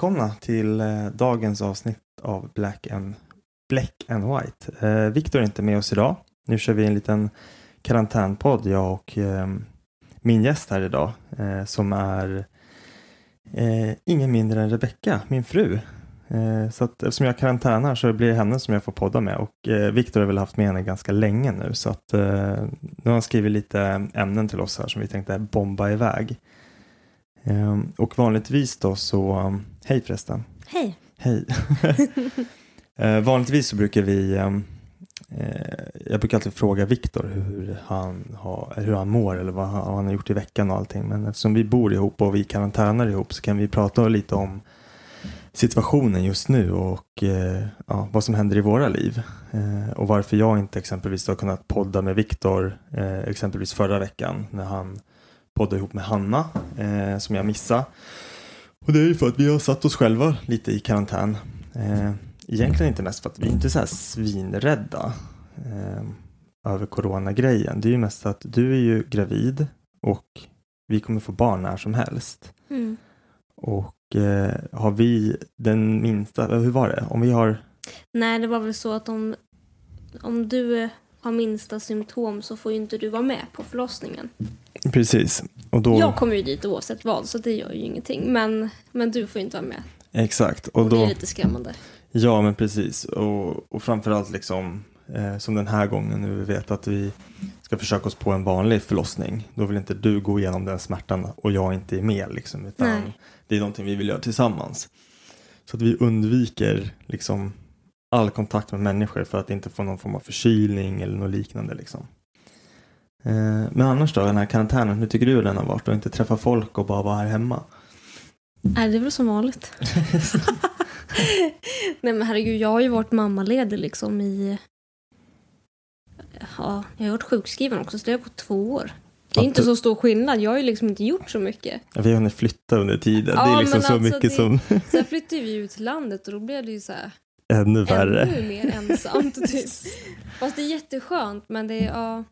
välkomna till eh, dagens avsnitt av Black and, Black and White. Eh, Viktor är inte med oss idag. Nu kör vi en liten karantänpodd, jag och eh, min gäst här idag eh, som är eh, ingen mindre än Rebecka, min fru. Eh, så att eftersom jag karantänar så blir det henne som jag får podda med och eh, Viktor har väl haft med henne ganska länge nu så att eh, nu har han skrivit lite ämnen till oss här som vi tänkte bomba iväg. Ehm, och vanligtvis då så, um, hej förresten. Hej. Hej. Eh, vanligtvis så brukar vi, um, eh, jag brukar alltid fråga Viktor hur han, har, hur han mår eller vad han, vad han har gjort i veckan och allting. Men eftersom vi bor ihop och vi karantänar ihop så kan vi prata lite om situationen just nu och eh, ja, vad som händer i våra liv. Eh, och varför jag inte exempelvis har kunnat podda med Viktor eh, exempelvis förra veckan när han poddade ihop med Hanna eh, som jag missade. Och det är ju för att vi har satt oss själva lite i karantän. Eh, egentligen inte mest för att vi är inte så här svinrädda eh, över coronagrejen. Det är ju mest att du är ju gravid och vi kommer få barn när som helst. Mm. Och eh, har vi den minsta, hur var det? Om vi har, Nej, det var väl så att om, om du har minsta symptom så får ju inte du vara med på förlossningen. Precis. Och då, Jag kommer ju dit oavsett vad, så det gör ju ingenting. Men, men du får inte vara med. exakt. Och Och det är lite skrämmande. Ja, men precis. Och, och framförallt liksom eh, som den här gången när vi vet att vi ska försöka oss på en vanlig förlossning. Då vill inte du gå igenom den smärtan och jag inte är med liksom. Utan Nej. det är någonting vi vill göra tillsammans. Så att vi undviker liksom all kontakt med människor för att inte få någon form av förkylning eller något liknande liksom. Eh, men annars då, den här karantänen, hur tycker du den har varit? Att inte träffa folk och bara vara här hemma? Nej, det är väl som vanligt. Nej men herregud, jag har ju varit mammaledig liksom i... Ja, jag har varit sjukskriven också, så det har gått två år. Det är Att inte du- så stor skillnad. Jag har ju liksom inte gjort så mycket. Vi har hunnit flytta under tiden. Ja, det är liksom så alltså mycket det- som Sen flyttade vi ut till landet och då blev det ju så här ännu värre. ännu mer ensamt. Typ. Fast det är jätteskönt men det är, ja.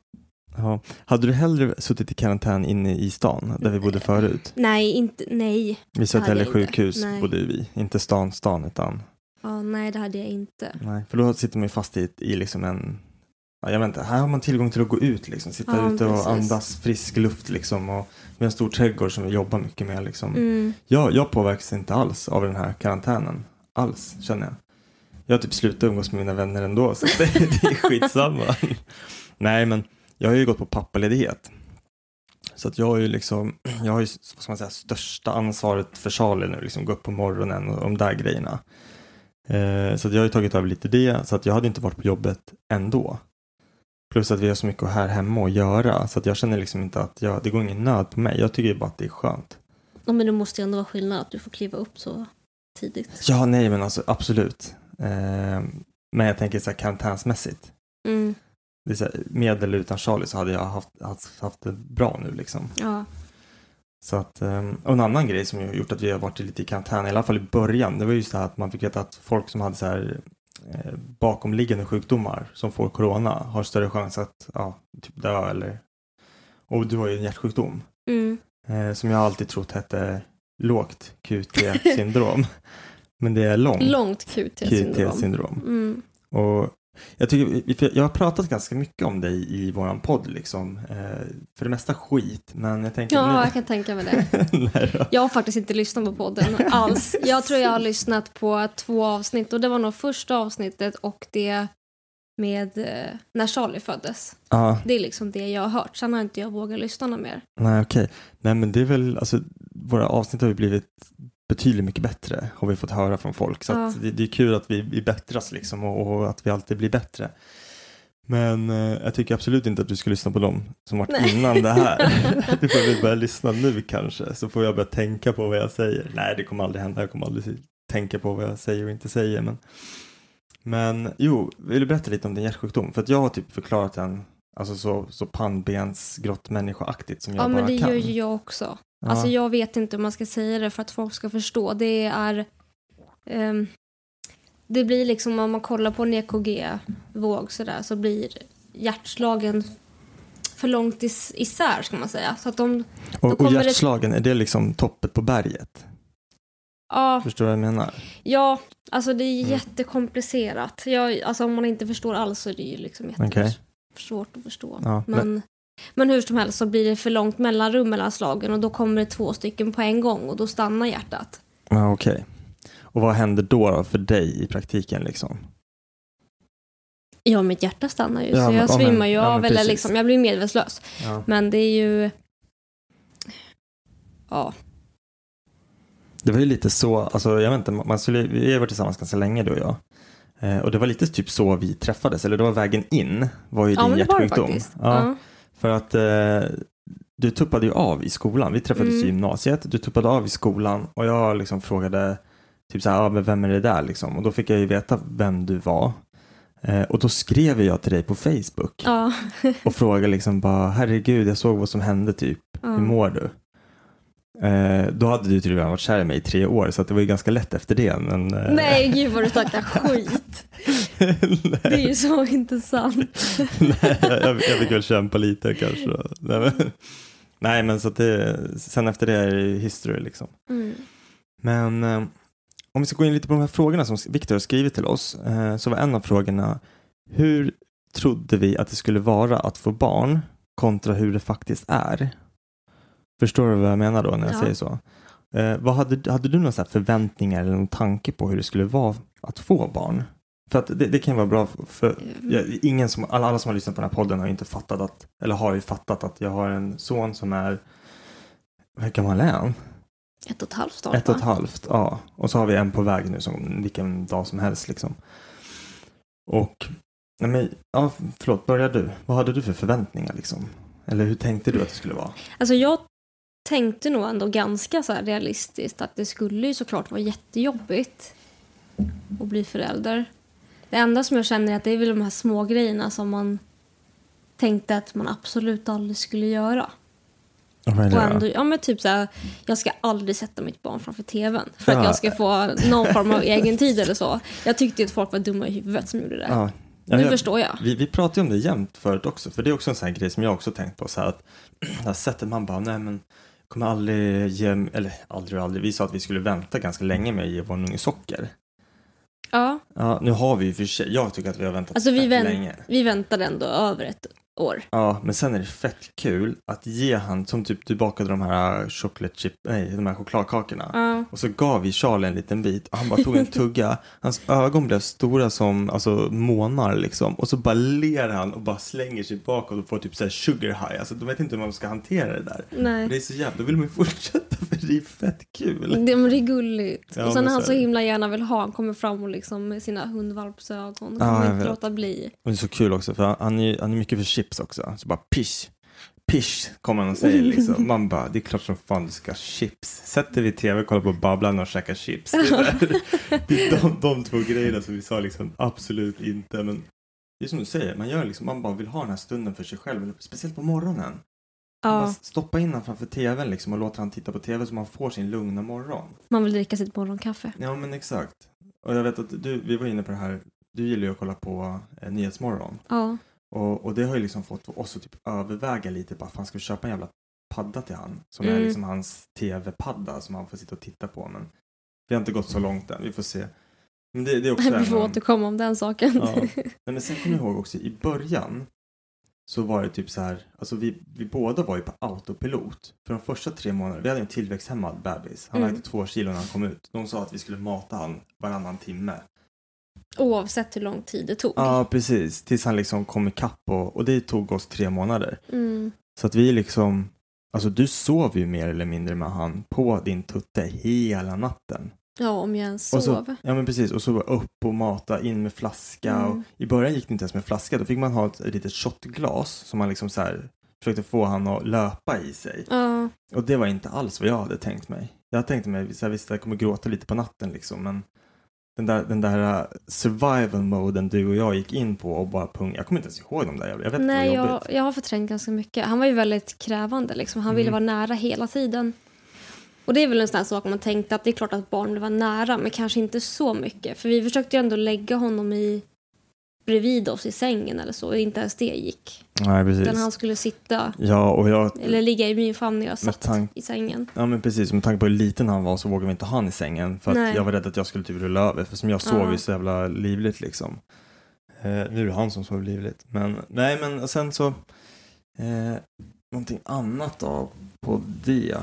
Ja. Hade du hellre suttit i karantän inne i stan där vi bodde förut? Nej, inte, nej. Vid Det hade Södertälje sjukhus Nej. bodde vi. Inte stan, stan utan Ja, nej, det hade jag inte. Nej, för då sitter man ju fast i, i liksom en Ja, jag vet inte, här har man tillgång till att gå ut liksom, sitta Ja, ute och precis. andas frisk luft liksom och vi har en stor trädgård som vi jobbar mycket med liksom. Mm. Jag, jag påverkas inte alls av den här karantänen, alls känner jag. Jag har typ slutat umgås med mina vänner ändå så det, det är skitsamma. Nej men jag har ju gått på pappaledighet. Så att jag har ju liksom, jag har ju vad ska man säga, största ansvaret för Charlie nu, liksom gå upp på morgonen och de där grejerna. Eh, så att jag har ju tagit över lite det, så att jag hade inte varit på jobbet ändå. Plus att vi har så mycket här hemma att göra, så att jag känner liksom inte att jag, det går ingen nöd på mig. Jag tycker ju bara att det är skönt. Ja, men det måste ju ändå vara skillnad att du får kliva upp så tidigt. Ja, nej men alltså absolut. Eh, men jag tänker så här karantänsmässigt. Mm. Det här, med eller utan Charlie så hade jag haft, haft, haft det bra nu liksom. Ja. Så att, eh, och en annan grej som gjort att vi har varit lite i karantän, i alla fall i början, det var just det här att man fick veta att folk som hade så här eh, bakomliggande sjukdomar som får corona har större chans att ja, typ dö eller och du har ju en hjärtsjukdom Mm. eh, som jag alltid trott hette lågt QT-syndrom. Men det är långt Långt QT-syndrom. QT-syndrom. Mm. Och jag, tycker, jag har pratat ganska mycket om dig i våran podd liksom. Eh, för det mesta skit, men jag tänker Ja, nu... jag kan tänka mig det. Jag har faktiskt inte lyssnat på podden alls. Jag tror jag har lyssnat på två avsnitt och det var nog första avsnittet och det med eh, när Charlie föddes. Ja, Det är liksom det jag har hört. Sen har inte jag vågat lyssna något mer. nej okej. Nej men det är väl, alltså våra avsnitt har ju blivit betydligt mycket bättre har vi fått höra från folk. Så Ja. det, det är kul att vi, vi bättras liksom och, och att vi alltid blir bättre. Men eh, jag tycker absolut inte att du ska lyssna på dem som varit Nej. innan det här. Du får väl börja lyssna nu kanske, så får jag börja tänka på vad jag säger. Nej, det kommer aldrig hända. Jag kommer aldrig tänka på vad jag säger och inte säger. Men, men jo, vill du berätta lite om din hjärtsjukdom? För att jag har typ förklarat den alltså så, så pannbensgrottmänniskoaktigt som jag Ja, bara men det kan. gör ju jag också. Ja. Alltså jag vet inte hur man ska säga det för att folk ska förstå. Det är... ehm, det blir liksom om man kollar på en EKG-våg sådär så blir hjärtslagen för långt is- isär ska man säga. Så att de... och, och kommer det- hjärtslagen, är det liksom toppet på berget? Ja, Förstår du vad jag menar? ja alltså det är Mm. jättekomplicerat. Jag, alltså om man inte förstår alls så är det ju liksom jättesvårt att förstå. Ja, men, men hur som helst så blir det för långt mellanrum mellan slagen och då kommer det två stycken på en gång och då stannar hjärtat. Ja, okej. Och vad händer då, då för dig i praktiken liksom? Ja, mitt hjärta stannar ju Ja, så men- jag ja, men- svimmar ju ja, av men eller liksom, jag blir medvetslös. Ja. Men det är ju... Ja, Det var ju lite så, alltså jag vet inte, man skulle, vi har varit tillsammans ganska länge du och jag. Eh, och det var lite typ så vi träffades, eller det var vägen in, var ju ja din men hjärtsjukdom. Ja. För att eh, du tuppade ju av i skolan, vi träffades Mm. i gymnasiet, du tuppade av i skolan och jag liksom frågade typ så här, ah, men vem är det där liksom? Och då fick jag ju veta vem du var. Eh, och då skrev jag till dig på Facebook Ja. och frågade liksom bara, herregud, jag såg vad som hände typ, Ja. hur mår du? Eh, då hade du tydligen varit kär i mig i tre år så det var ju ganska lätt efter det. Men, eh, Nej, gud vad du snackar skit. Det är ju så inte sant. Nej, jag, jag jag fick väl kämpa lite kanske. Nej men, nej, men så att det, sen efter det är det history liksom. Mm. Men eh, om vi ska gå in lite på de här frågorna som Viktor har skrivit till oss eh, så var en av frågorna hur trodde vi att det skulle vara att få barn kontra hur det faktiskt är? Förstår du vad jag menar då när jag Ja. säger så? Eh, vad hade, hade du några förväntningar eller någon tanke på hur det skulle vara att få barn? För att det, det kan vara bra för, för jag, ingen som, alla, alla som har lyssnat på den här podden har ju inte fattat att, eller har ju fattat att jag har en son som är, hur gammal är han? Ett och ett halvt snart, Ett och ett halvt, ja. Och så har vi en på väg nu som vilken dag som helst liksom. Och, nej men, ja förlåt, börjar du. Vad hade du för förväntningar liksom? Eller hur tänkte du att det skulle vara? Alltså jag tänkte nog ändå ganska så realistiskt att det skulle ju såklart vara jättejobbigt att bli förälder. Det enda som jag känner är att det är väl de här små grejerna som man tänkte att man absolut aldrig skulle göra. Och då? ändå, ja men typ så här, jag ska aldrig sätta mitt barn framför tvn. För Ja. att jag ska få någon form av egen tid eller så. Jag tyckte att folk var dumma i huvudet som gjorde det. Ja. Ja, Nu jag- förstår jag. Vi, vi pratade ju om det jämt förut också, för det är också en sån här grej som jag också tänkt på. Så här att här sättet man bara, nej men kommer aldrig ge, eller aldrig och aldrig, vi sa att vi skulle vänta ganska länge med att ge vår unge socker. Ja, Ja, nu har vi ju för sig, jag tycker att vi har väntat alltså vi, vänt, länge. vi väntade ändå över ett år. Ja, men sen är det fett kul att ge han, som typ du bakade de här chocolate chip, nej, de här chokladkakorna. Ja. Och så gav vi Charlie en liten bit och han bara tog en tugga. Hans ögon blev stora som alltså, månar liksom. Och så bara ler han och bara slänger sig bakåt och får typ så här sugar high. Alltså de vet inte hur man ska hantera det där. Nej. Det är så jävla, då vill man ju fortsätta för det är fett kul. Det, men det är gulligt. Ja, och sen men när han så himla gärna vill ha, han kommer fram och liksom med sina hundvalpsögon. Ja, kan inte vet. låta bli. Och det är så kul också för han är, han är mycket för chips också. Så bara pish. Pish kommer han och säger liksom. Man bara, det är klart som fan du ska ha chips. Sätter vi tv, kollar på Babblan och käkar chips. Det är, det är de, de två grejerna som vi sa liksom absolut inte. Men det är som du säger, man gör liksom, man bara vill ha den här stunden för sig själv. Speciellt på morgonen. Ja, stoppa in honom framför tvn liksom och låter han titta på tv så man får sin lugna morgon. man vill dricka sitt morgonkaffe. Ja men exakt. Och jag vet att du, vi var inne på det här, du gillar ju att kolla på eh, Nyhetsmorgon. Ja, Och, och det har ju liksom fått oss att typ överväga lite bara, fan ska vi köpa en jävla padda till han? Som är Mm. liksom hans tv-padda som han får sitta och titta på. Men vi har inte gått så långt än, vi får se. Men det, det är också vi får av- återkomma om den saken. Ja. Men sen kommer jag ihåg också i början så var det typ så här, alltså vi, vi båda var ju på autopilot. För de första tre månaderna, vi hade en tillväxthämmad bebis. Han Mm. vägde två kilo när han kom ut. De sa att vi skulle mata han varannan timme. Oavsett hur lång tid det tog. Ja, precis. Tills han liksom kom ikapp och, och det tog oss tre månader. Mm. Så att vi liksom, alltså du sov ju mer eller mindre med han på din tutte hela natten. Ja, om jag ens sov. så, ja men precis, och så var upp och mata, in med flaska. Mm. Och I början gick det inte ens med flaska, då fick man ha ett, ett litet shotglas som man liksom så här försökte få han att löpa i sig. Ja, Och det var inte alls vad jag hade tänkt mig. Jag tänkte mig, så här, visst jag kommer gråta lite på natten liksom, men den där, den där uh, survival moden du och jag gick in på och bara pung, jag kommer inte ens ihåg de där, jag vet nej, jag, jobbigt. jag har förträngt ganska mycket. Han var ju väldigt krävande. Liksom. Han ville Mm. vara nära hela tiden. Och det är väl en sån här sak man tänkte att det är klart att barn vill vara nära, men kanske inte så mycket. För vi försökte ju ändå lägga honom i bredvid oss i sängen eller så. Inte ens det gick. Nej, precis. Utan han skulle sitta, Ja, och jag, eller ligga i min famn när jag satt tank- i sängen. Ja men precis, med tanke på hur liten han var så vågade vi inte ha han i sängen för att jag var rädd att jag skulle typ rulla över för som jag sov Ja. ju så jävla livligt liksom. Eh, nu är det han som sover livligt. Men nej men sen så eh, någonting annat då på det.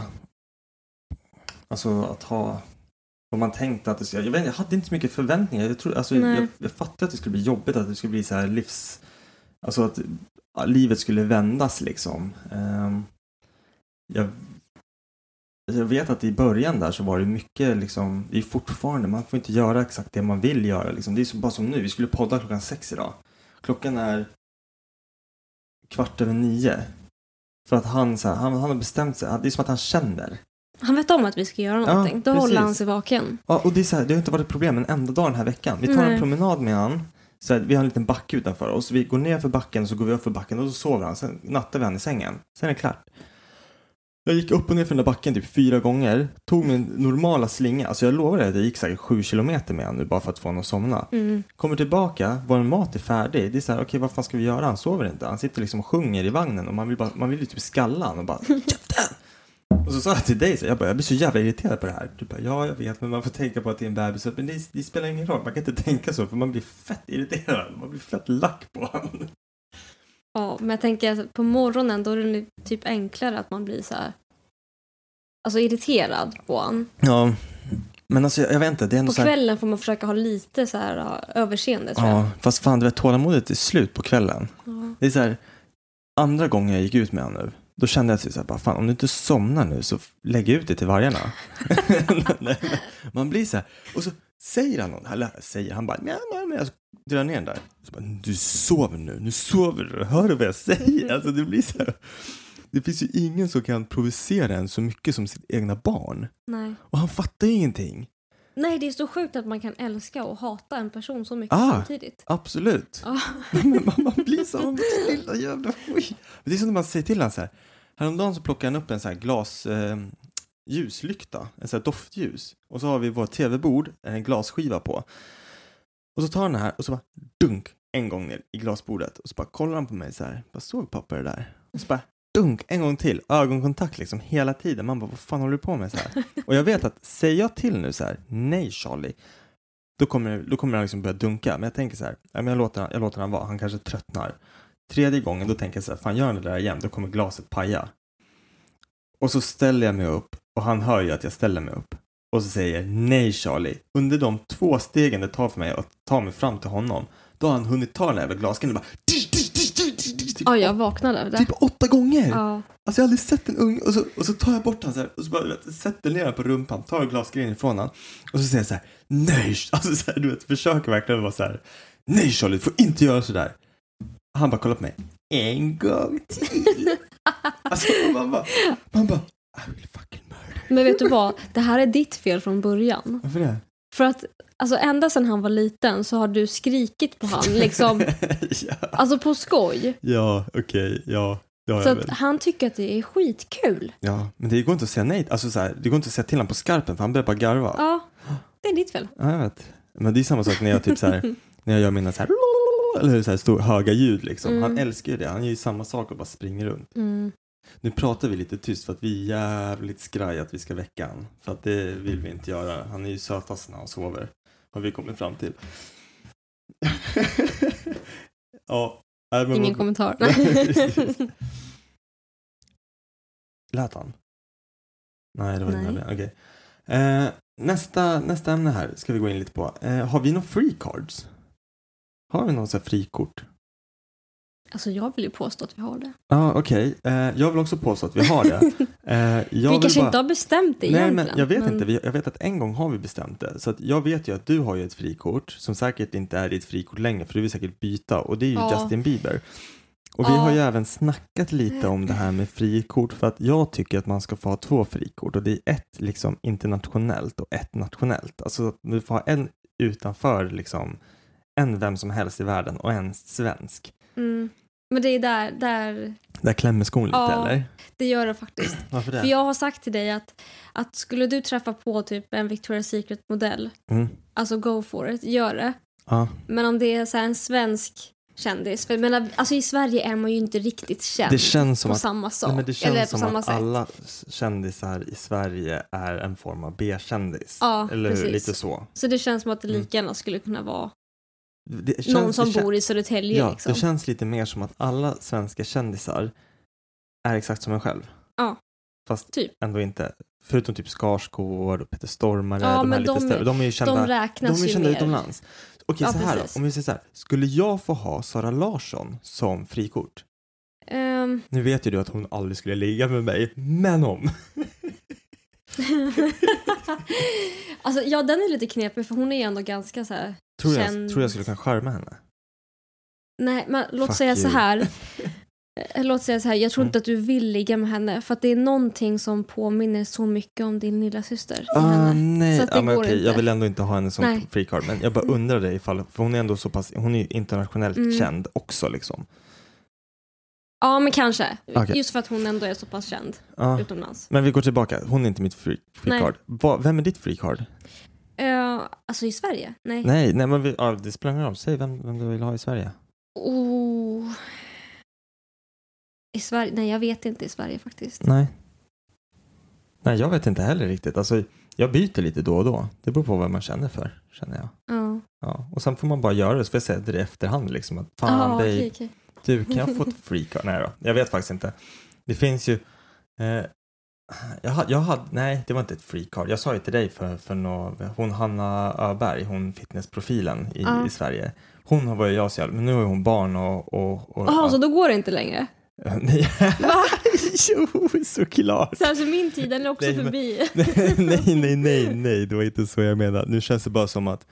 Alltså att ha vad man tänkte att det skulle, jag vet jag hade inte så mycket förväntningar. Jag, tror, alltså, jag, jag fattade att det skulle bli jobbigt, att det skulle bli så här livs... Alltså att ja, livet skulle vändas liksom. Ehm, jag jag vet att i början där så var det mycket liksom, det är fortfarande, man får inte göra exakt det man vill göra liksom. Det är så, bara som nu, vi skulle podda klockan sex idag. Klockan är kvart över nio. För att han, så här, han, han har bestämt sig, det är som att han känner. Han vet om att vi ska göra Ja, någonting. Då precis. håller han sig vaken. Ja, och det, är så här, det har inte varit ett problem en enda dag den här veckan. Vi tar Nej. en promenad med han. Så här, vi har en liten backe utanför oss. Vi går ner för backen och så går vi upp för backen och så sover han. Sen nattar vi han i sängen. Sen är det klart. Jag gick upp och ner för den där backen typ fyra gånger. Tog min normala slinga. Alltså jag lovar dig att jag gick säkert sju kilometer med honom nu bara för att få honom att somna. Mm. Kommer tillbaka, vår mat är färdig. Det är så här, okej vad fan ska vi göra? Han sover inte. Han sitter liksom och sjunger i vagnen och man vill, bara, man vill ju typ skalla honom och bara käften! Och så sa jag till dig, så jag, bara, jag blir så jävla irriterad på det här. Du bara, ja jag vet men man får tänka på att det är en bebis. Men det, det spelar ingen roll, man kan inte tänka så för man blir fett irriterad. Man blir fett lack på honom. Ja, men jag tänker att på morgonen då är det typ enklare att man blir så här. Alltså irriterad på han. Ja, men alltså jag, jag vet inte, det är ändå På så här, kvällen får man försöka ha lite så här ja, överseende. Ja, fast fan du vet tålamodet är slut på kvällen. Ja. Det är så här, andra gången jag gick ut med honom nu, då kände jag så här, bara, fan om du inte somnar nu så lägg ut det till vargarna. Man blir så här, och så säger han något, eller säger han bara, nej, nej, nej, jag drar ner den där. Så bara, du sover nu, nu sover du, hör du vad jag säger? Alltså det blir så här, det finns ju ingen som kan provocera en så mycket som sitt egna barn. Nej. Och han fattar ju ingenting. Nej, det är så sjukt att man kan älska och hata en person så mycket Ah. samtidigt. Absolut. Men man, man blir så, "Åh, lilla jävla skit. Det är som när man säger till honom så här, Häromdagen så plockade han upp en sån här glas eh, ljuslykta, en sån här doftljus. Och så har vi vårt tv-bord, en glasskiva på. Och så tar han det här och så bara dunk en gång ner i glasbordet. Och så bara kollar han på mig så här. Bara såg pappa det där? Och så bara dunk en gång till. Ögonkontakt liksom hela tiden. Man bara, vad fan håller du på med så här? Och jag vet att säger jag till nu så här, nej Charlie. Då kommer, då kommer han liksom börja dunka. Men jag tänker så här, jag, låter, jag låter han vara. Han kanske tröttnar. Tredje gången, då tänker jag så här, fan gör han det där igen, då kommer glaset paja. Och så ställer jag mig upp och han hör ju att jag ställer mig upp. Och så säger nej Charlie. Under de två stegen det tar för mig att ta mig fram till honom, då har han hunnit ta den här jävla glasgrejen och bara Ja, jag vaknade av det. typ åtta gånger. Ja. Alltså jag har aldrig sett en ung och så, och så tar jag bort han så här och så bara vet, sätter ner på rumpan, tar glasgrejen ifrån han och så säger jag så här, nej, alltså så här, du vet, försöker verkligen vara så här, nej Charlie, du får inte göra så där. Han bara kollar på mig, en gång till. alltså man bara, man bara, I will fucking murder. Men vet du vad? Det här är ditt fel från början. Varför det? För att alltså, ända sedan han var liten så har du skrikit på han liksom, ja, alltså på skoj. ja okej, ja, det har Så att han tycker att det är skitkul. Ja, men det går inte att säga nej, alltså så här, det går inte att säga till honom på skarpen för han börjar bara garva. Ja, det är ditt fel. Ja, jag vet. Men det är samma sak när jag typ så här, när jag gör mina så här, eller så här stor, höga ljud liksom. Mm. Han älskar ju det. Han gör ju samma sak och bara springer runt. Mm. Nu pratar vi lite tyst för att vi är jävligt skraj att vi ska väcka han. För att det vill vi inte göra. Han är ju sötast när han sover. Har vi kommit fram till. ja. nej, men Ingen vad- kommentar. Lät han? Nej, det var inte Okej. Eh, nästa, nästa ämne här ska vi gå in lite på. Eh, har vi några free cards? Har vi någon sån här frikort? Alltså jag vill ju påstå att vi har det. Ja, okej. Eh, jag vill också påstå att vi har det. Eh, vi kanske bara- inte har bestämt det Nej, egentligen. men jag vet men- inte. Jag vet att en gång har vi bestämt det. Så jag vet ju att du har ju ett frikort som säkert inte är ditt frikort längre för du vill säkert byta och det är ju Ja. Justin Bieber. Och vi Ja. har ju även snackat lite om det här med frikort för att jag tycker att man ska få ha två frikort och det är ett liksom internationellt och ett nationellt. Alltså att du får ha en utanför liksom en vem som helst i världen och en svensk. Mm. Men det är där, där Där klämmer skon lite Ja. eller? det gör det faktiskt. Varför det? För jag har sagt till dig att, att skulle du träffa på typ en Victoria's Secret-modell, Mm. alltså go for it, gör det. Ja. Men om det är så en svensk kändis, för menar, alltså i Sverige är man ju inte riktigt känd Det känns som på att samma sak. Nej, men det känns eller på som samma att sätt. alla kändisar i Sverige är en form av B-kändis. Ja, Eller hur? precis. Lite så. Så det känns som att det Mm. lika gärna skulle kunna vara känns, någon som bor i Södertälje. Ja, liksom. det känns lite mer som att alla svenska kändisar är exakt som en själv. Ja, Fast typ. ändå inte. Förutom typ Skarsgård och Peter Stormare. Ja, de här lite de- större. De är ju kända, de räknas de är kända utomlands. Okej, Ja, så här då. precis. Om vi säger så här. Skulle jag få ha Sara Larsson som frikort? Ehm, Nu vet ju du att hon aldrig skulle ligga med mig, men om. alltså, ja, den är lite knepig för hon är ju ändå ganska så här Tror jag, känd. tror jag skulle kunna charma henne? Nej, men låt Fuck säga så you. här. Eh, Låt säga så här, jag tror Mm. inte att du vill ligga med henne för att det är någonting som påminner så mycket om din lilla syster. Ah, nej, Så att det men går okej, inte. jag vill ändå inte ha henne som Nej. free card, men jag bara undrar det ifall, för hon är ändå så pass, hon är ju internationellt Mm. känd också liksom. Ja, men kanske. Okej. Just för att hon ändå är så pass känd Ja. utomlands. Men vi går tillbaka, hon är inte mitt free, free Nej. card. Va, vem är ditt free card? Uh, alltså i Sverige? Nej. Nej, nej men vi, ja, det spelar ingen roll, säg vem, vem du vill ha i Sverige. Oh. I Sverige? Nej, jag vet inte i Sverige faktiskt. Nej. Nej, jag vet inte heller riktigt. Alltså, jag byter lite då och då. Det beror på vad man känner för, känner jag. Ja. Ja. Och sen får man bara göra det, så får jag säga det i efterhand liksom. Att, Fan, Ah, babe, okej, okej. Du, kan få ett free card? Nej då, jag vet faktiskt inte. Det finns ju... Eh, jag, hade, jag hade, nej, det var inte ett free card. Jag sa ju till dig för, för nå, hon Hanna Öberg, hon fitnessprofilen i, Ja. i Sverige. Hon har varit jag så jävla, men nu har hon barn och... och, och Jaha, ja. så då går det inte längre? Nej, Va? jo, såklart. Så alltså min tid den är också Nej, förbi. nej, nej, nej, nej, det var inte så jag menade. Nu känns det bara som att,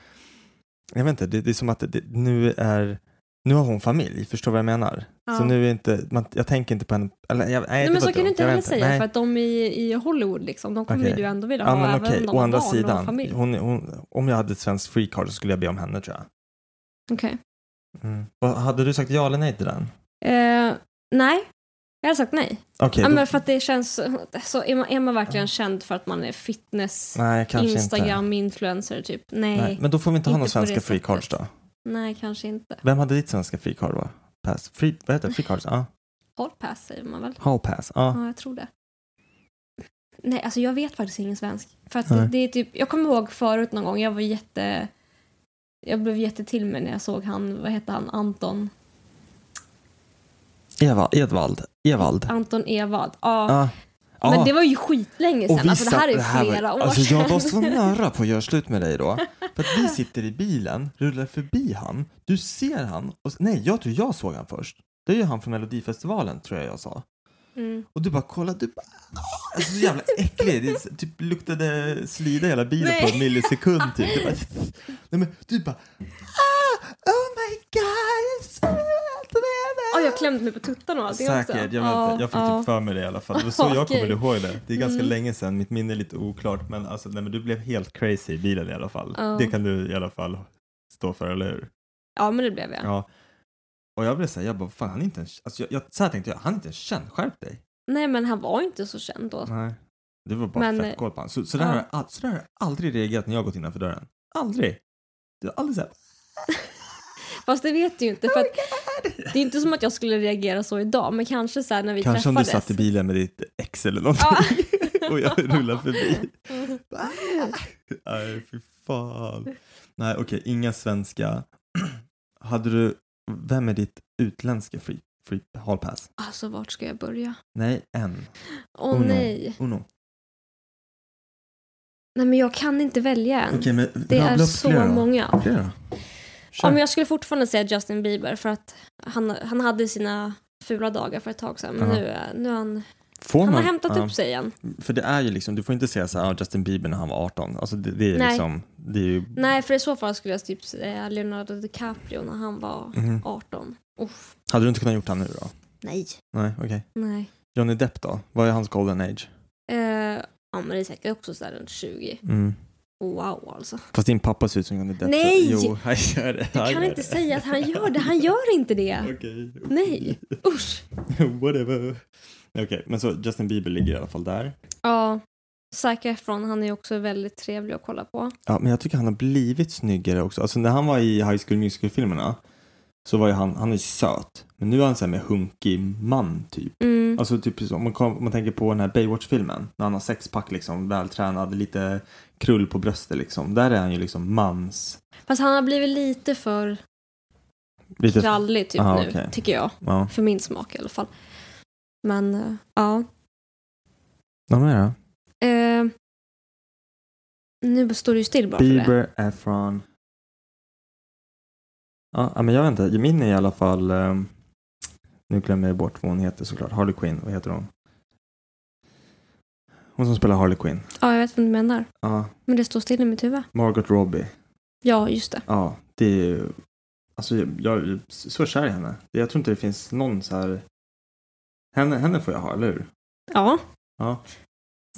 jag vet inte, det, det är som att det, nu är, nu har hon familj, förstår vad jag menar? Ja. Så nu är inte, man, jag tänker inte på henne, eller jag, nej, Nej, men så kan du inte heller säga nej. för att de i, i Hollywood liksom, de kommer Okej. ju ändå vilja Ja ha även okej, om de å har andra barn och sidan, familj. hon, hon, om jag hade ett svenskt free card så skulle jag be om henne tror jag. Okej. Mm. Vad- Hade du sagt ja eller nej till den? Eh, nej, Jag hade sagt nej. Okej, ja, då- men för att det känns så, är man, är man verkligen känd för att man är fitness, Nej, inte. Instagram-influencer typ? Nej. Nej, men då får vi inte ha Inte några på svenska det free cards sättet. då. Nej, kanske inte. Vem hade ditt svenska free card va? Pass. Free, vad heter det? Free cards? Ja. Hall pass säger man väl? Hall pass. Ja. Ja, jag tror det. Nej, alltså jag vet faktiskt ingen svensk. För att det, det är typ, jag kommer ihåg förut någon gång, jag var jätte... Jag blev jätte till mig när jag såg han, vad hette han, Anton? Eva, Edvald. Evald. Anton Ewald. Ja. Ja. Men det var ju skitlänge sedan. Alltså det här är satt- här var- flera år Alltså jag var sedan. så nära på att göra slut med dig då. För att vi sitter i bilen, rullar förbi han, du ser han, och, nej jag tror jag såg han först. Det är ju han från Melodifestivalen tror jag jag sa. Mm. Och du bara kolla, du bara, "Ah!" alltså, så jävla äcklig. Det typ luktade slida hela bilen på Nej. en millisekund typ. Du bara, nej men du bara, ah, oh my god, jag är dig." jag klämde mig på tuttarna och allting också. Säkert, jag, vet Ja, inte. jag fick ja. typ för mig det i alla fall. Det var så jag Okej. kommer ihåg det. Det är ganska Mm. länge sedan, mitt minne är lite oklart men, alltså, nej, men du blev helt crazy i bilen i alla fall. Ja. Det kan du i alla fall stå för, eller hur? Ja, men det blev jag. Ja. Och jag blev såhär, jag bara, fan han är inte en, alltså, jag, jag, så här tänkte jag, han är inte en känd, skärp dig. Nej, men han var inte så känd då. Nej. Det var bara Men, fett koll på honom. Så, så, där ja. har jag, så där har jag aldrig reagerat när jag har gått innanför dörren. Aldrig. Du har aldrig såhär, Fast det vet du ju inte. För att det är inte som att jag skulle reagera så idag, men kanske så här när vi kanske om du träffades. satt i bilen med ditt ex eller någonting. Ja. och jag rullar förbi. Nej, fy fan. Nej, okej, inga svenska. Hade du, vem är ditt utländska free, free hall pass? Alltså, vart ska jag börja? Nej, en. Åh Uno. nej. Uno. Nej, men jag kan inte välja än. Okej, men det är så flera många. Flera Ja, men jag skulle fortfarande säga Justin Bieber för att han, han hade sina fula dagar för ett tag sedan. Men nu, nu är han, Får han har man- hämtat ja. upp sig igen. För det är ju liksom, du får inte säga så här, ah, Justin Bieber när han var 18. Alltså det, det är Nej. liksom, det är ju... Nej, för i så fall skulle jag typ säga Leonardo DiCaprio när han var Mhm. 18. Uff, Hade du inte kunnat gjort han nu då? nej. Nej, okej. Nej. Johnny Depp då? Vad är hans golden age? Eh, ja, men det är säkert också så här runt 20. Mm. Wow, alltså. Fast din pappa ser ut som Johnny Depp. Nej! Jo, han gör det. Du kan inte säga att han gör det. Han gör inte det. Okej. Nej, usch. Whatever. Okej, men så Justin Bieber ligger i alla fall där. Ja, Zac Efron, han är också väldigt trevlig att kolla på. Ja, men jag tycker han har blivit snyggare också. Alltså när han var i High School Musical-filmerna så var ju han, han är söt. Men nu är han så här med hunkig man typ. Mm. Alltså typ så, om man, kom, om man tänker på den här Baywatch-filmen. När han har sexpack liksom, vältränad, lite krull på bröstet liksom. Där är han ju liksom mans... Fast han har blivit lite för Lite, krallig typ Ah, nu, okej. tycker jag. Ja. För min smak i alla fall. Men, eh, ja. Vad mer då? Nu står det ju still bara för det. Bieber, Efron. Ja, men jag vet inte. Min är i alla fall... ehm, nu glömmer jag bort vad hon heter såklart. Harley Quinn. Vad heter hon? Hon som spelar Harley Quinn. Ja, jag vet vad du menar. Ja, Men det står still i mitt huvud. Margot Robbie. Ja, just det. Ja, det är ju... Alltså, jag, jag är så kär i henne. Jag tror inte det finns någon så här... Henne, henne får jag ha, eller hur? Ja. Ja.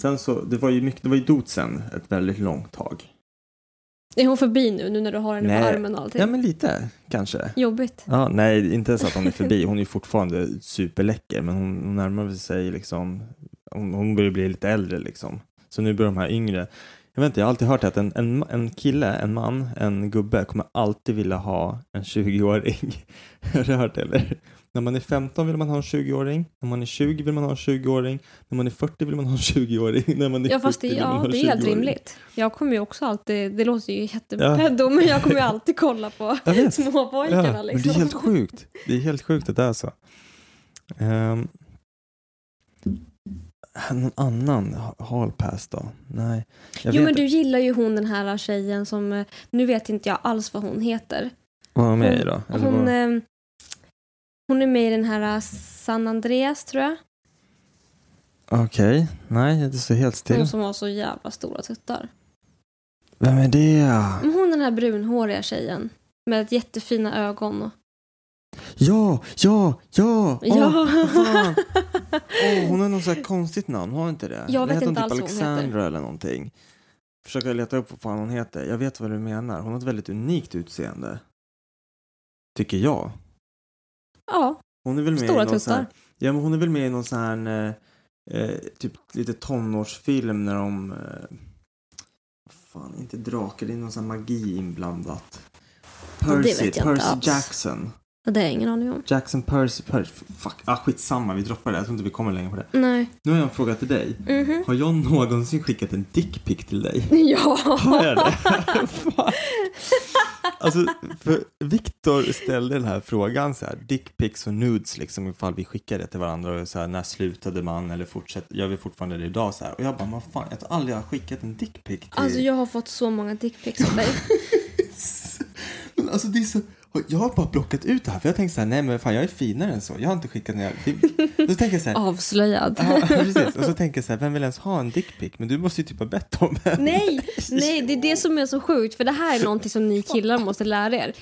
Sen så, det var ju mycket, det var ju dotsen ett väldigt långt tag. Är hon förbi nu, nu när du har henne på armen och allting? Ja, men lite kanske. Jobbigt. Ja, nej, inte så att hon är förbi. Hon är fortfarande superläcker, men hon, hon närmar sig liksom, hon, hon börjar bli lite äldre liksom. Så nu börjar de här yngre. Jag vet inte, jag har alltid hört att en, en, en kille, en man, en gubbe kommer alltid vilja ha en 20-åring. Har du hört det eller? När man är 15 vill man ha en 20-åring, när man är 20 vill man ha en 20-åring, när man är 40 vill man ha en 20-åring, när man är Ja, fast 70 det, vill man ja, ha en det är helt 20-åring. rimligt. Jag kommer ju också alltid, det låter ju jättepeddo, men jag kommer ju alltid kolla på småpojkarna Ja, liksom. det är helt sjukt. Det är helt sjukt att det är så. Um, någon annan ha- hall pass då? Nej. Jo men du gillar ju hon den här tjejen som, eh, nu vet inte jag alls vad hon heter. Vad var hon med i Hon- då? Eller Hon, vad- eh, hon är med i den här eh, San Andreas tror jag. Okej, nej det står helt still. Hon som har så jävla stora tuttar. Vem är det? Men hon den här brunhåriga tjejen. Med jättefina ögon. Och... Ja, ja, ja! Ja. vad fan. Åh, hon har något så här konstigt namn, har inte det? Jag vet heter inte hon alls typ vad hon heter. Alexandra eller någonting. Försöker leta upp vad fan hon heter. Jag vet vad du menar. Hon har ett väldigt unikt utseende. Tycker jag. Ja, Hon är väl med Stora i någon sån här, tuttar. Ja, men hon är väl med i någon sån här eh, eh, typ lite tonårsfilm när de eh, fan, inte drakar, det är någon sån här magi inblandat. Percy, jag Percy alls. Jackson. Det har jag ingen aning om. Jackson Percy, Percy, fuck, ah, skitsamma, vi droppar det. Jag tror inte vi kommer längre på det. Nej. Nu har jag en fråga till dig. Mhm. Har jag någonsin skickat en dickpic till dig? Ja! Har jag det? Alltså, för Viktor ställde den här frågan så här, dickpics och nudes liksom ifall vi skickar det till varandra och så här, när slutade man eller fortsätter, gör vi fortfarande det idag så här. Och jag bara, vad fan, jag tror aldrig jag har skickat en dickpic till Alltså jag har fått så många dickpics av dig. Men alltså det är så, och jag har bara blockat ut det här för jag tänkte så här, nej men fan jag är finare än så, jag har inte skickat ner, och så tänker jag så här, Avslöjad. ja, precis, och så tänker jag så här, vem vill ens ha en dickpic? Men du måste ju typ ha bett om en. Nej, nej, det är det som är så sjukt för det här är någonting som ni killar måste lära er.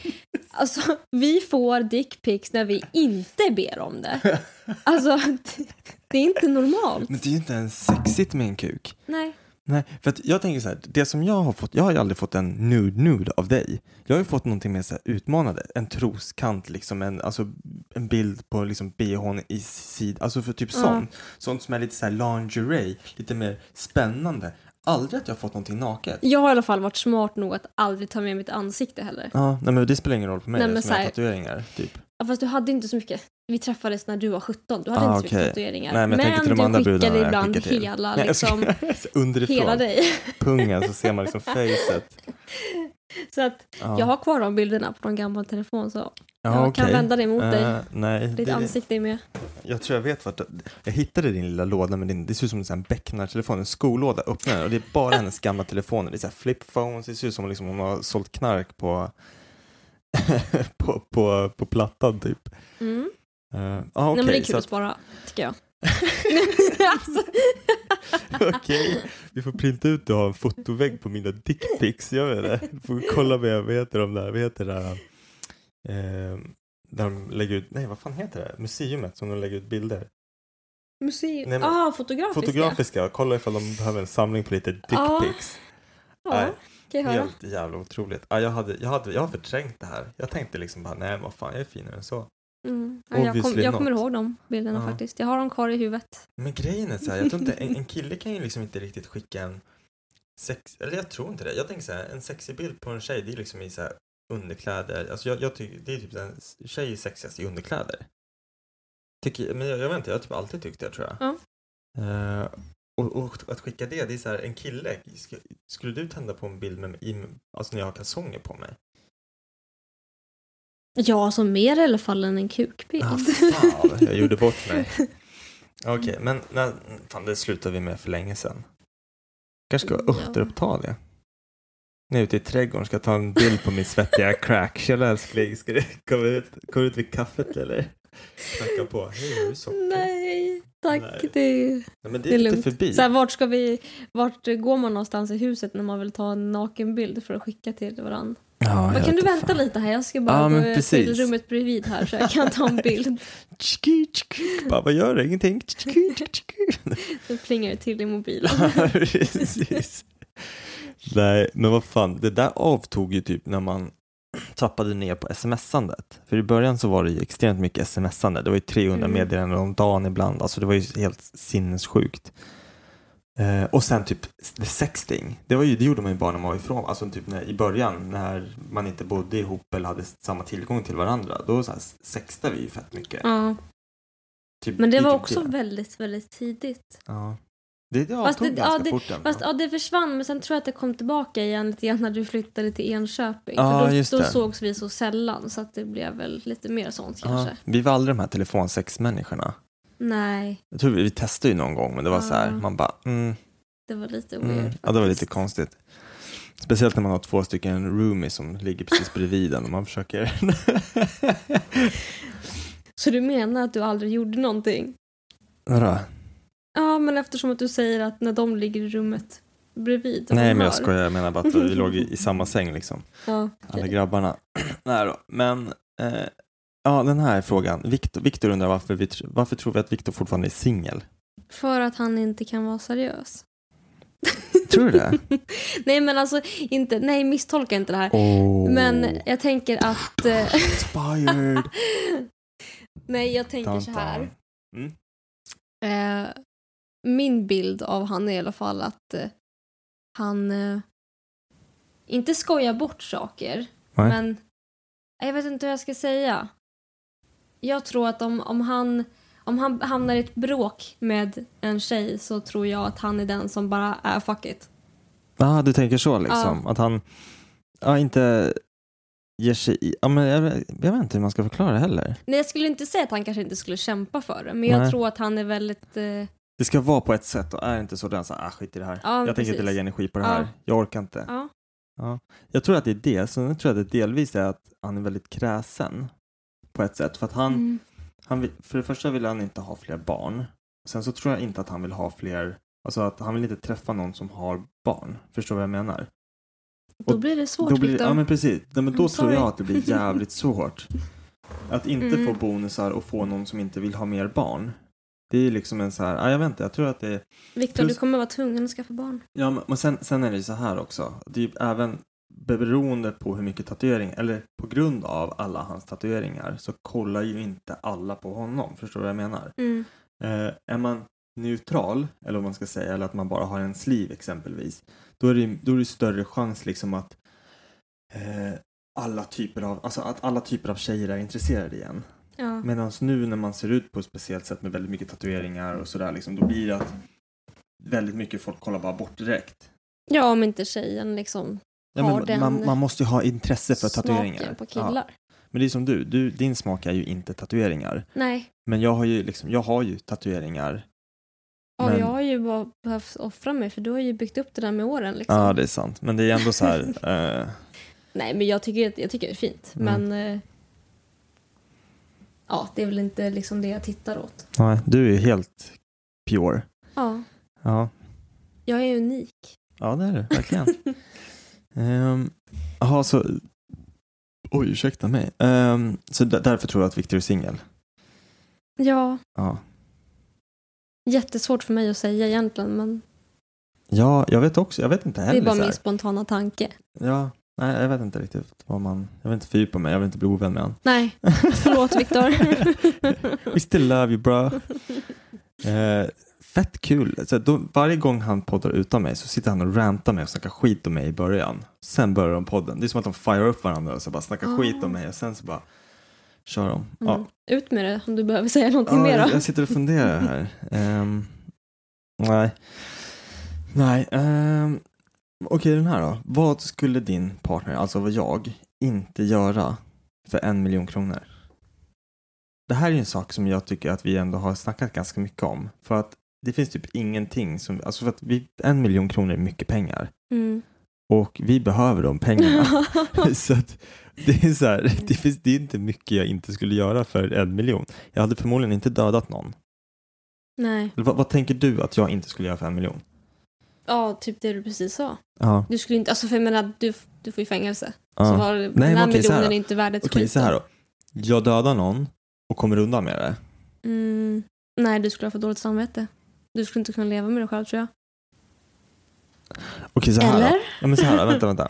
Alltså, vi får dickpics när vi inte ber om det. Alltså, det- det är inte normalt. Men det är ju inte ens sexigt med en kuk. Nej. Nej, för att jag tänker så här, det som jag har fått, jag har ju aldrig fått en nude nude av dig. Jag har ju fått någonting mer så här utmanande, en troskant liksom, en, alltså, en bild på liksom bhn i sid, alltså för typ Ja. sånt. Sånt som är lite så här lingerie, lite mer spännande. Aldrig att jag har fått någonting naket. Jag har i alla fall varit smart nog att aldrig ta med mitt ansikte heller. Ja, nej men det spelar ingen roll för mig Nej, eftersom jag har tatueringar, typ. Ja, fast du hade inte så mycket. Vi träffades när du var 17. Du hade Ah, inte så mycket tatueringar. Nej, men andra du brudarna skickade ibland hela, liksom. Underifrån. hela dig. Pungen så ser man liksom facet. Så att Ja. jag har kvar de bilderna på någon gammal telefon så Ja, jag kan okej. vända dig mot dig. Eh, nej, Ditt det- ansikte är med. Jag tror jag vet vart Jag hittade din lilla låda med din, det ser ut som en sån här Becknar-telefon, en skolåda, öppnar och det är bara hennes gamla telefoner. Det är så här flip phones, det ser ut som liksom hon har sålt knark på, på, på, på plattan typ. Mm. Uh, ah, Nej men det är kul att att- spara, tycker jag. alltså, Okej, vi får printa ut och ha en fotovägg på mina dickpics, gör vi det? Får kolla med, vad heter de där, vad heter det där, eh, där de lägger ut, nej vad fan heter det, museumet som de lägger ut bilder. museum. Nej, men- ah, fotografiska. Fotografiska, kolla ifall de behöver en samling på lite dickpics. Ja, Nej, kan jag höra. Helt jävla otroligt. Ja, jag, hade, jag, hade, jag har förträngt det här. Jag tänkte liksom bara, nej vad fan, jag är finare än så. Mm. Ja, jag, kom, jag kommer ihåg de bilderna Ja. faktiskt. Jag har dem kvar i huvudet. Men grejen är så här, jag tror inte, en, en kille kan ju liksom inte riktigt skicka en sex, eller jag tror inte det. Jag tänker så här, en sexig bild på en tjej, det är liksom i så här underkläder. Alltså jag, jag tycker, det är typ en tjej är sexigast i underkläder. Tycker, men jag, jag vet inte, jag har typ alltid tyckt det tror jag. Ja. Eh, och, och att skicka det, det är så här, en kille, sk- skulle du tända på en bild med mig, alltså när jag har kalsonger på mig? Ja, alltså mer i alla fall än en kukbild. Ah, fan, jag gjorde bort mig. Okej, men när, fan, det slutade vi med för länge sedan. Kanske ska Ja. återuppta det. Nu ute i trädgården ska jag ta en bild på min svettiga crack. Tjena älskling, ska du komma ut, komma ut vid kaffet eller? Knacka på. Hej, har du socker? Nej, tack. Nej. Det, är, Nej, men det det är lugnt. förbi. Så här, vart, ska vi, vart går man någonstans i huset när man vill ta en nakenbild för att skicka till varandra? Ja, Men kan du vänta fan. lite här? Jag ska bara Ja, men gå till precis. rummet bredvid här så jag kan ta en bild. Bara, vad gör du? Ingenting? Så plingar det till i mobilen. Precis. Nej, men vad fan, det där avtog ju typ när man trappade ner på sms-andet. För i början så var det ju extremt mycket sms-ande. Det var ju 300 Mm. meddelanden om dagen ibland. Alltså det var ju helt sinnessjukt. Eh, och sen typ sexting. Det, var ju, det gjorde man ju bara när man var ifrån. Alltså typ när, i början när man inte bodde ihop eller hade samma tillgång till varandra. Då så här, sextade vi ju fett mycket. Ja. Typ, Men det var typ också väldigt, väldigt tidigt. Ja. Det, det Fast det, ja, det, fort fast, ja, det försvann, men sen tror jag att det kom tillbaka igen lite grann när du flyttade till Enköping. Ja, För då, just då det. sågs vi så sällan, så att det blev väl lite mer sånt kanske. Ja, vi var aldrig de här telefonsexmänniskorna. Nej, Jag tror vi, vi testade ju någon gång men det var så här, man bara mm, det var lite weird. mm. Ja det var lite konstigt. Speciellt när man har två stycken roomies som ligger precis bredvid en och man försöker Så du menar att du aldrig gjorde någonting? Vadå? Ja, men eftersom att du säger att när de ligger i rummet bredvid. Nej men jag skojar, jag menar bara att vi låg i, i samma säng liksom. Ja, Alla grabbarna. Nej då, men eh, ja den här frågan. Viktor, Viktor undrar varför, vi, varför tror vi att Viktor fortfarande är singel? För att han inte kan vara seriös. Tror du det? nej men alltså, inte, nej misstolka inte det här. Oh. Men jag tänker att... eh, Inspired. nej jag tänker Dun, så här. Mm. Eh, min bild av han är i alla fall att eh, han eh, inte skojar bort saker, Nej. men jag vet inte hur jag ska säga. Jag tror att om, om, han, om han hamnar i ett bråk med en tjej så tror jag att han är den som bara är fuck it. Ja, du tänker så liksom. Att han ja, inte ger sig i. Ja, men jag, jag vet inte hur man ska förklara det heller. Nej, jag skulle inte säga att han kanske inte skulle kämpa för det, men jag Nej. tror att han är väldigt... Eh, Det ska vara på ett sätt och är inte så den så ah, skit i det här. Ja, jag tänker precis. inte lägga energi på det Ja. här. Jag orkar inte. ja. Ja. Jag tror att det är det. Sen tror jag att det delvis är att han är väldigt kräsen på ett sätt. För att han, Mm. han vill, för det första vill han inte ha fler barn. Sen så tror jag inte att han vill ha fler, alltså att han vill inte träffa någon som har barn. Förstår du vad jag menar? Då blir det svårt, Då blir, Viktor. ja men precis. Nej, men då tror jag att det blir jävligt svårt. Att inte Mm. få bonusar och få någon som inte vill ha mer barn. Det är liksom en så här, ja, jag vet inte, jag tror att det är Viktor, plus- du kommer vara tvungen att skaffa barn. Ja, men men sen, sen är det ju så här också. Det är ju även beroende på hur mycket tatuering, eller på grund av alla hans tatueringar, så kollar ju inte alla på honom. Förstår du vad jag menar? Mm. Eh, är man neutral, eller vad man ska säga, eller att man bara har en sleeve exempelvis, då är det, då är det större chans liksom att eh, alla typer av, alltså att alla typer av tjejer är intresserade igen. Ja. Medan nu när man ser ut på ett speciellt sätt med väldigt mycket tatueringar och sådär, liksom, då blir det att väldigt mycket folk kollar bara bort direkt. ja, om inte tjejen liksom Ja, har den man, man måste ju ha intresse för tatueringar. på killar. Ja. Men det är som du, du, din smak är ju inte tatueringar. Nej, Men jag har ju, liksom, jag har ju tatueringar. och Men- jag har ju bara behövt offra mig för du har ju byggt upp det där med åren. Liksom. Ja, det är sant. Men det är ändå så här. eh, Nej, men jag tycker, jag tycker det är fint. Mm. Men eh, ja, det är väl inte liksom det jag tittar åt. nej, du är ju helt pure. Ja, Ja, jag är unik. ja det är du, verkligen. Jaha, så... Oj, ursäkta mig. Um, så därför tror jag att Victor är singel. Ja, Ja. jättesvårt för mig att säga egentligen, men ja, jag vet också. Jag vet inte det heller. är bara min spontana tanke. Ja, nej, jag vet inte riktigt vad man... Jag vill inte fördjupa mig. Jag vill inte bli ovän med honom. Nej, förlåt Viktor. We still love you bro. Eh, fett kul. Så då, varje gång han poddar utan mig så sitter han och rantar mig och snackar skit om mig i början. Sen börjar de podden. Det är som att de fire upp varandra och så bara snackar Ah. skit om mig och sen så bara kör de. Mm. Ut med det om du behöver säga någonting Ja, mer. jag, jag sitter och funderar här. Ehm, nej. Nej. Um, Okej, den här då. Vad skulle din partner, alltså vad jag, inte göra för en miljon kronor? Det här är ju en sak som jag tycker att vi ändå har snackat ganska mycket om. För att det finns typ ingenting som, alltså för att vi, en miljon kronor är mycket pengar. Mm. Och vi behöver de pengarna. så att det är så här, det, finns, det är inte mycket jag inte skulle göra för en miljon. Jag hade förmodligen inte dödat någon. Nej, Vad, vad tänker du att jag inte skulle göra för en miljon? Ja, typ det du precis sa. Ja. Du skulle inte, alltså för jag menar, du, du får ju fängelse. ja. Så var, Nej, den här okej, så här miljonen då. är inte värd ett Okej, skit. så här då. Jag dödar någon och kommer undan med det. Mm, nej, du skulle ha för dåligt samvete. Du skulle inte kunna leva med dig själv tror jag. Okej, så här Eller? då. Ja, men så här då. Vänta, vänta.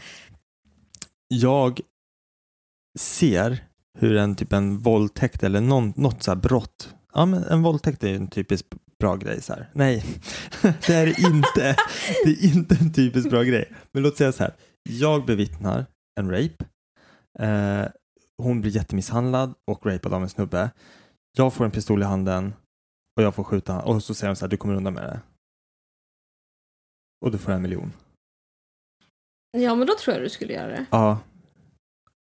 Jag ser hur en typ en våldtäkt eller någon, något så här brott. Ja, men en våldtäkt är ju en typisk bra grej så här. Nej, det är inte. Det är inte en typisk bra grej. Men låt säga så här. Jag bevittnar en rape. Eh, hon blir jättemisshandlad och rapad av en snubbe. Jag får en pistol i handen och jag får skjuta och så säger de så här, du kommer undan med det. Och du får en miljon. Ja, men då tror jag du skulle göra det. Ja.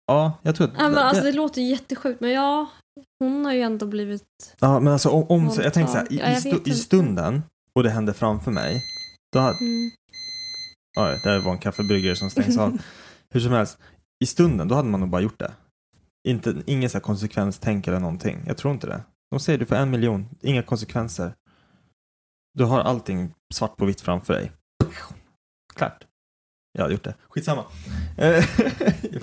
Ja, jag tror att... Ja, men alltså, det låter ju jättesjukt, men ja, hon har ju ändå blivit... Ja, men alltså om, om så, jag tänker så här, i, Ja, stu, i stunden och det hände framför mig. Då hade, Mm. oj, där var en kaffebryggare som stängs av. Hur som helst, i stunden då hade man nog bara gjort det. Inte, ingen så här konsekvenstänk eller någonting. Jag tror inte det. De säger du får en miljon, inga konsekvenser. Du har allting svart på vitt framför dig. Klart. Jag hade gjort det. Skitsamma. Eh,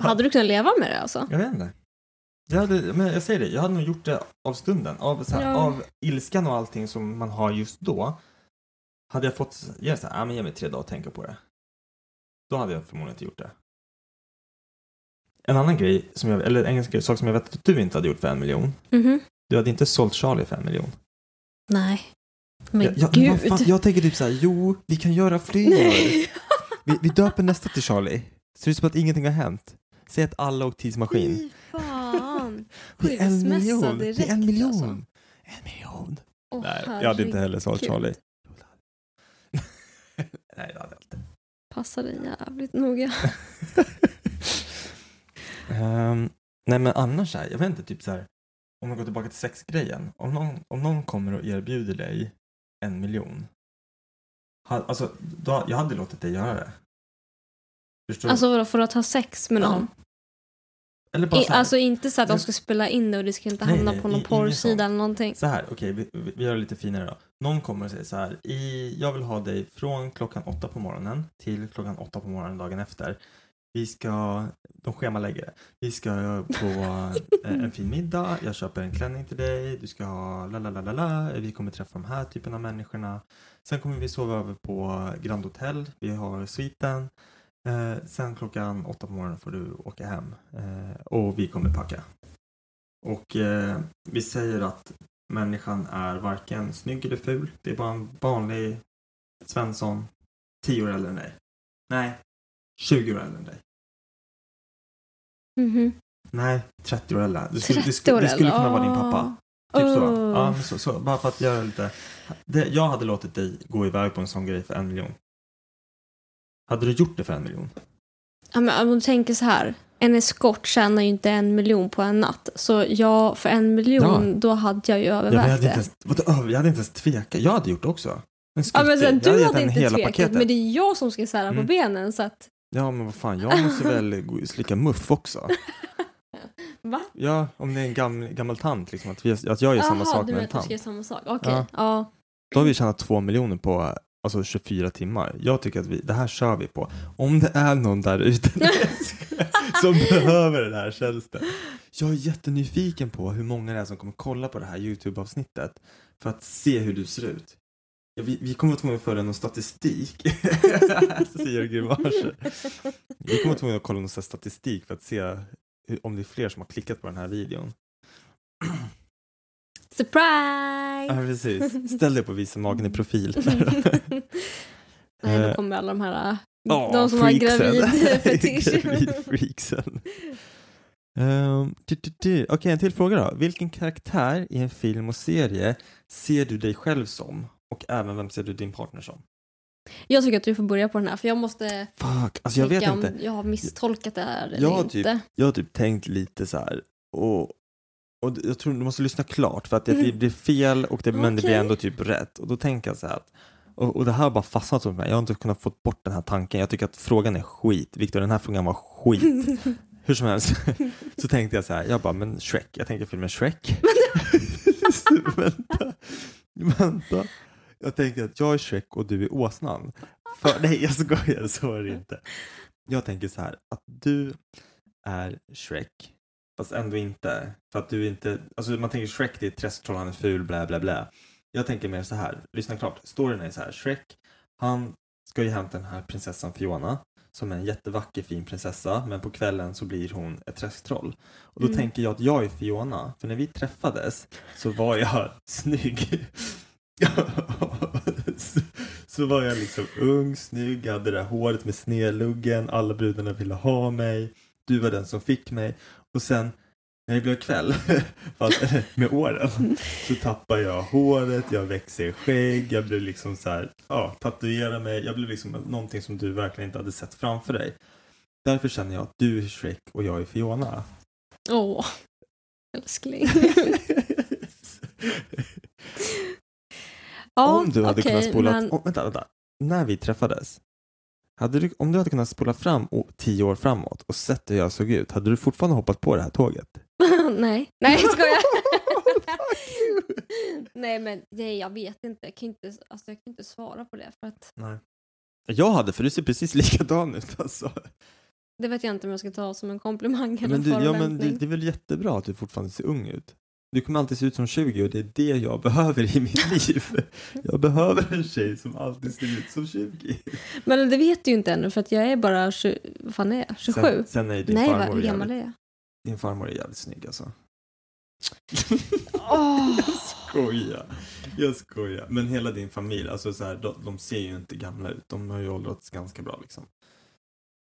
Hade du kunnat leva med det alltså? Jag vet inte. Jag, hade, men jag säger det, jag hade nog gjort det av stunden. Av, så här, Ja. av ilskan och allting som man har just då. Hade jag fått, ge, så här, ah, men ge mig tre dagar att tänka på det. Då hade jag förmodligen inte gjort det. En annan grej, som jag, eller en grej- sak som jag vet att du inte hade gjort för en miljon. Mhm. Du hade inte sålt Charlie för en miljon. Nej. Men jag, jag, gud. fan, jag tänker typ så här, jo, vi kan göra fler. Vi, vi döper nästa till Charlie. Så det är som att ingenting har hänt. Säg att alla åkt tidsmaskin. Det är en miljon. Det är en miljon. alltså. En miljon. Åh, Nej, jag hade inte heller svarat herregud. Charlie. Nej, det hade jag inte. Passa dig jävligt noga. Ehm, nej men annars här, jag vet inte, typ så här. Om man går tillbaka till sexgrejen. Om någon, om någon kommer och erbjuder dig en miljon. Ha, alltså, då, jag hade låtit dig göra det. Förstår? Alltså vadå, för att ha sex med Ja. Eller bara I, så här, alltså inte så att de ska spela in det och det ska inte Nej, hamna nej, på någon porrsida eller någonting. Så här, okej, vi, vi, vi gör det lite finare då. Någon kommer och säger så här, i, jag vill ha dig från klockan åtta på morgonen till klockan åtta på morgonen dagen efter. Vi ska, de schemalägger det. Vi ska på eh, en fin middag, jag köper en klänning till dig, du ska ha la la la la la, vi kommer träffa de här typen av människorna. Sen kommer vi sova över på Grand Hotel, vi har sviten. Eh, sen klockan åtta på morgonen får du åka hem eh, och vi kommer packa. Och eh, vi säger att människan är varken snygg eller ful. Det är bara en vanlig Svensson, 10 år äldre än dig. Nej, 20 år äldre än dig. Mhm. Nej, 30 år äldre. Det skulle, det 30 skulle, det skulle kunna vara din pappa. Typ så. Oh. Ja, men så, så. Bara för att göra lite. Det, jag hade låtit dig gå iväg på en sån grej för en miljon. Hade du gjort det för en miljon? Ja, men om du tänker så här. En eskort tjänar ju inte en miljon på en natt. Så ja, för en miljon, Ja. då hade jag ju övervägt jag, hade det. inte ens, jag hade inte ens tvekat. Jag hade gjort det också. Ja, men sen, du hade henne inte hela tvekat, paketet. men det är jag som ska sära på Mm. benen. Så att, Ja, men vad fan, jag måste väl slicka muff också. va? Ja, om det är en gammal, gammal tant, liksom, att, vi, att jag gör samma Jaha, sak du med menar en att du tant. ska göra samma sak? Okej, Ja. ja. Då har vi tjänat två miljoner på alltså 24 timmar. Jag tycker att vi, det här kör vi på. Om det är någon där ute som behöver den här tjänsten. Jag är jättenyfiken på hur många det är som kommer kolla på det här YouTube-avsnittet för att se hur du ser ut. Ja, vi, vi kommer att tvungna att föra någon statistik. Säger grimaser. Vi kommer att tvungna att kolla någon statistik för att se hur, om det är fler som har klickat på den här videon. Surprise! Ja, precis. Ställ dig på visa magen i profil. Nej, då Eh, kommer alla de här... Ja, de som har gravid-fetisch. Gravidfreaksen. Um. Okej, en till fråga då. Vilken karaktär i en film och serie ser du dig själv som? Och även vem ser du din partner som? Jag tycker att du får börja på den här, för jag måste Fuck, alltså jag vet inte. om jag har misstolkat det här eller Jag har, inte. typ, jag har typ tänkt lite så här. Och, och jag tror du måste lyssna klart för att det, det blir fel och det, men det blir ändå typ rätt. Och då tänker jag så här att och, och det här har bara fastnat hos mig. Jag har inte kunnat få bort den här tanken. Jag tycker att frågan är skit. Viktor, den här frågan var skit. Hur som helst så tänkte jag så här. Jag bara, men Shrek. Jag tänker filmen Shrek. vänta, vänta. Jag tänker att jag är Shrek och du är åsnan. För, nej, jag skojar. Så är det inte. Jag tänker så här. Att du är Shrek. Fast ändå inte. För att du inte, alltså man tänker Shrek det är ett träsktroll, han är ful, blä blä blä. Jag tänker mer så här, lyssna klart. Storyn är så här, Shrek, han ska ju hämta den här prinsessan Fiona som är en jättevacker fin prinsessa men på kvällen så blir hon ett träsktroll. Och då Mm. tänker jag att jag är Fiona, för när vi träffades så var jag snygg. så, var jag liksom ung, snygg, hade det där håret med snedluggen, alla brudarna ville ha mig, du var den som fick mig. Och sen när det blev kväll, fast, med åren, så tappar jag håret, jag växer skägg, jag blir liksom så här, ja, tatuerar mig, jag blir liksom någonting som du verkligen inte hade sett framför dig. Därför känner jag att du är Shrek och jag är Fiona. Åh, älskling. om du hade okej, kunnat spola, men- om, vänta, vänta, när vi träffades, hade du, om du hade kunnat spola fram tio år framåt och sett hur jag såg ut, hade du fortfarande hoppat på det här tåget? nej, nej jag skojar. nej men nej, jag vet inte. Jag kan inte, alltså, jag kan inte svara på det för att Nej. Jag hade, för du ser precis likadan ut alltså. det vet jag inte om jag ska ta som en komplimang eller Men en du, ja, men det, det är väl jättebra att du fortfarande ser ung ut? Du kommer alltid se ut som 20 och det är det jag behöver i mitt liv. Jag behöver en tjej som alltid ser ut som 20. Men det vet du ju inte ännu för att jag är bara 20, vad fan är jag? 27? Sen, sen är din nej, vad, farmor hur gammal är jag? din farmor är jävligt snygg alltså. Åh, skojar. Jag skojar. Men hela din familj, alltså så här, de, de ser ju inte gamla ut. De har ju åldrats ganska bra liksom.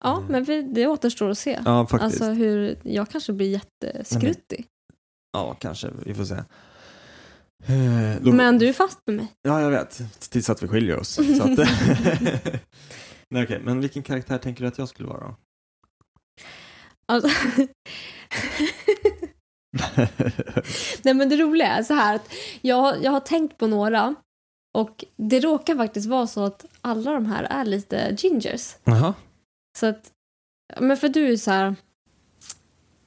Ja, men vi, det återstår att se. Ja, faktiskt. Alltså hur, jag kanske blir jätteskruttig. Ja, kanske. Vi får se. Eh, då- Men du är fast med mig. Ja, jag vet. Tills att vi skiljer oss. Så att, Nej, okej. Men vilken karaktär tänker du att jag skulle vara då? Alltså, Nej men det roliga är så här att jag, jag har tänkt på några och det råkar faktiskt vara så att alla de här är lite gingers. Jaha. Så att, men för du är så här,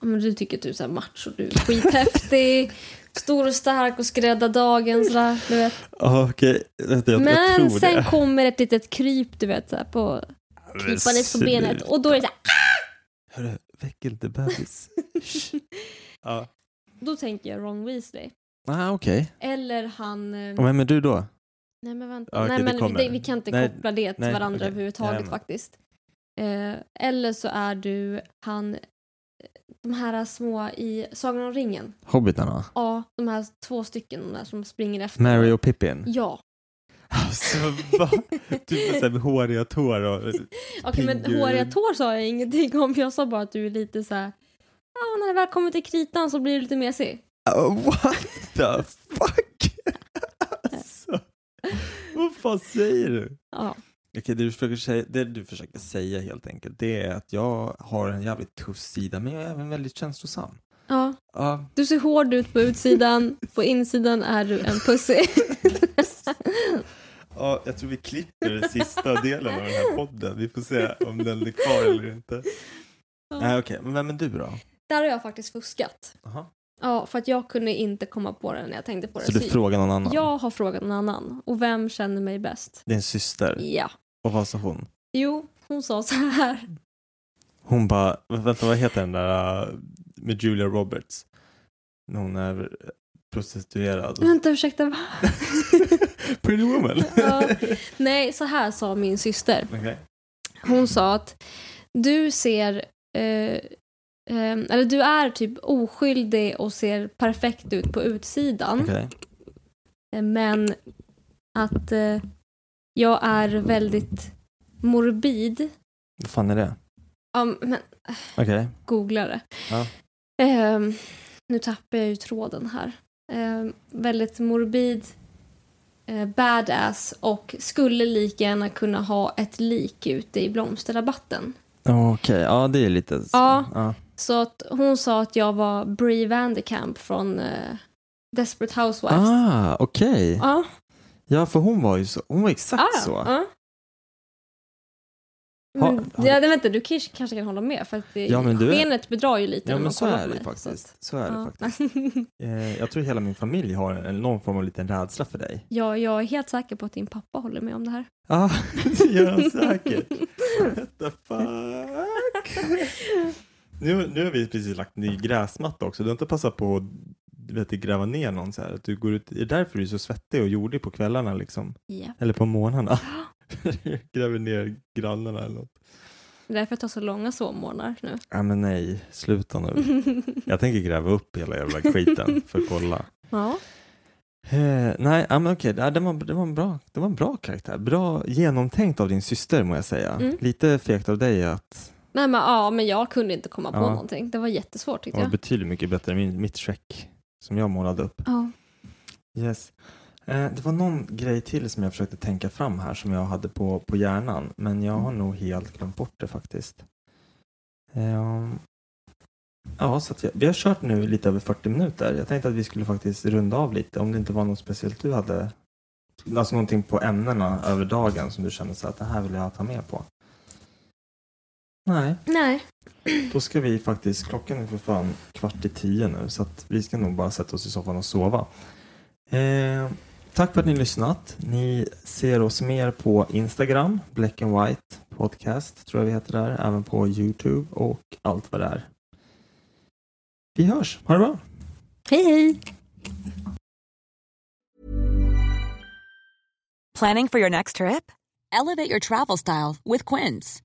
men du tycker att du är så här macho, du är skithäftig, stor och stark och ska rädda dagen sådär, du vet. Okej. Vänta, Jag, jag Men tror sen det. kommer ett litet kryp, du vet, så här, på krypandes på benet och då är det så här, Hörru, väck inte bebis. Ja. då tänker jag Ron Weasley. Ah, okej. Eller han... eh, Och vem är du då? Nej men vänta, Ja, okej, nej, men det, vi kan inte Nej, koppla det till nej, varandra okej. överhuvudtaget Jajamän. faktiskt. Eh, eller så är du han, de här små i Sagan om ringen. Hobbitarna? Ja, de här två stycken de där som springer efter. Mary och Pippin? Ja. Alltså, va? Typ med så här håriga tår och... Okej men pigg- håriga tår sa jag ingenting om. Jag sa bara att du är lite så här. Ja, när det väl kommer till kritan så blir du lite mesig. Oh, what the fuck? alltså, vad fan säger du? Ja. Okej, det du, försöker säga, det du försöker säga helt enkelt, det är att jag har en jävligt tuff sida, men jag är även väldigt känslosam. ja. Ja, Du ser hård ut på utsidan, på insidan är du en pussy. ja, jag tror vi klipper den sista delen av den här podden. Vi får se om den blir kvar eller inte. Nej, okej, men vem är du då? Där har jag faktiskt fuskat. Aha. Ja, för att jag kunde inte komma på det när jag tänkte på det. Så du frågar någon annan? Jag har frågat någon annan. Och vem känner mig bäst? Din syster? Ja. Och vad sa hon? Jo, hon sa så här. Hon bara, vänta vad heter den där uh, med Julia Roberts? När hon är prostituerad. Vänta, ursäkta, va? Pretty woman? Ja. Nej, så här sa min syster. Okej. Hon sa att du ser, eh, eh, eller du är typ oskyldig och ser perfekt ut på utsidan. Okej. Eh, Men att eh, jag är väldigt morbid. Vad fan är det? Ja, men Okej. googla det. Ja. Ehm, nu tappar jag ju tråden här. Ehm, väldigt morbid, eh, badass och skulle lika gärna kunna ha ett lik ute i blomsterrabatten. Okej, ja det är lite så. Ja. ja. Så att hon sa att jag var Brie Vanderkamp från eh, Desperate Housewives. Ah, okej. Ja. Ja, för hon var ju så, hon var exakt Ah, så. Ja. Ha- Men, ja, vänta, du kanske, kan hålla med för att det, Ja, men är- skenet bedrar ju lite Ja men så är det faktiskt. så Så är det Ja. faktiskt. Eh, jag tror hela min familj har en, någon form av liten rädsla för dig. Ja, jag är helt säker på att din pappa håller med om det här. Ja, det gör han säkert. What the fuck? Nu, nu har vi precis lagt ny gräsmatta också. Du har inte passat på att vet, gräva ner någon så här. Att du går ut, är det därför du är så svettig och jordig på kvällarna liksom? Ja. Eller på morgnarna? Gräver ner grannarna eller något. Det är därför jag tar så långa sovmorgnar nu. Ja men nej, sluta nu. Jag tänker gräva upp hela jävla skiten för att kolla. ja. Eh, nej, ja, men okej, det, det, var, det, var en bra, det var en bra karaktär. Bra genomtänkt av din syster må jag säga. Mm. Lite fegt av dig att Nej, men, ja, men jag kunde inte komma på Ja. någonting. Det var jättesvårt det tyckte var jag. betydligt mycket bättre än mitt Shrek som jag målade upp. Ja. Yes. Eh, det var någon grej till som jag försökte tänka fram här som jag hade på, på hjärnan men jag har nog helt glömt bort det faktiskt. Ehm, ja, så jag, vi har kört nu lite över 40 minuter. Jag tänkte att vi skulle faktiskt runda av lite om det inte var något speciellt du hade, alltså någonting på ämnena över dagen som du kände så att det här vill jag ta med på. Nej, Nej. Då ska vi faktiskt, klockan är för fan kvart i tio nu så att vi ska nog bara sätta oss i soffan och sova. Eh, tack för att ni lyssnat. Ni ser oss mer på Instagram, Black and White Podcast tror jag vi heter där, även på Youtube och allt vad det är. Vi hörs, ha det bra! Hej hej! Planning for your next trip? Elevate your travel style with Quince.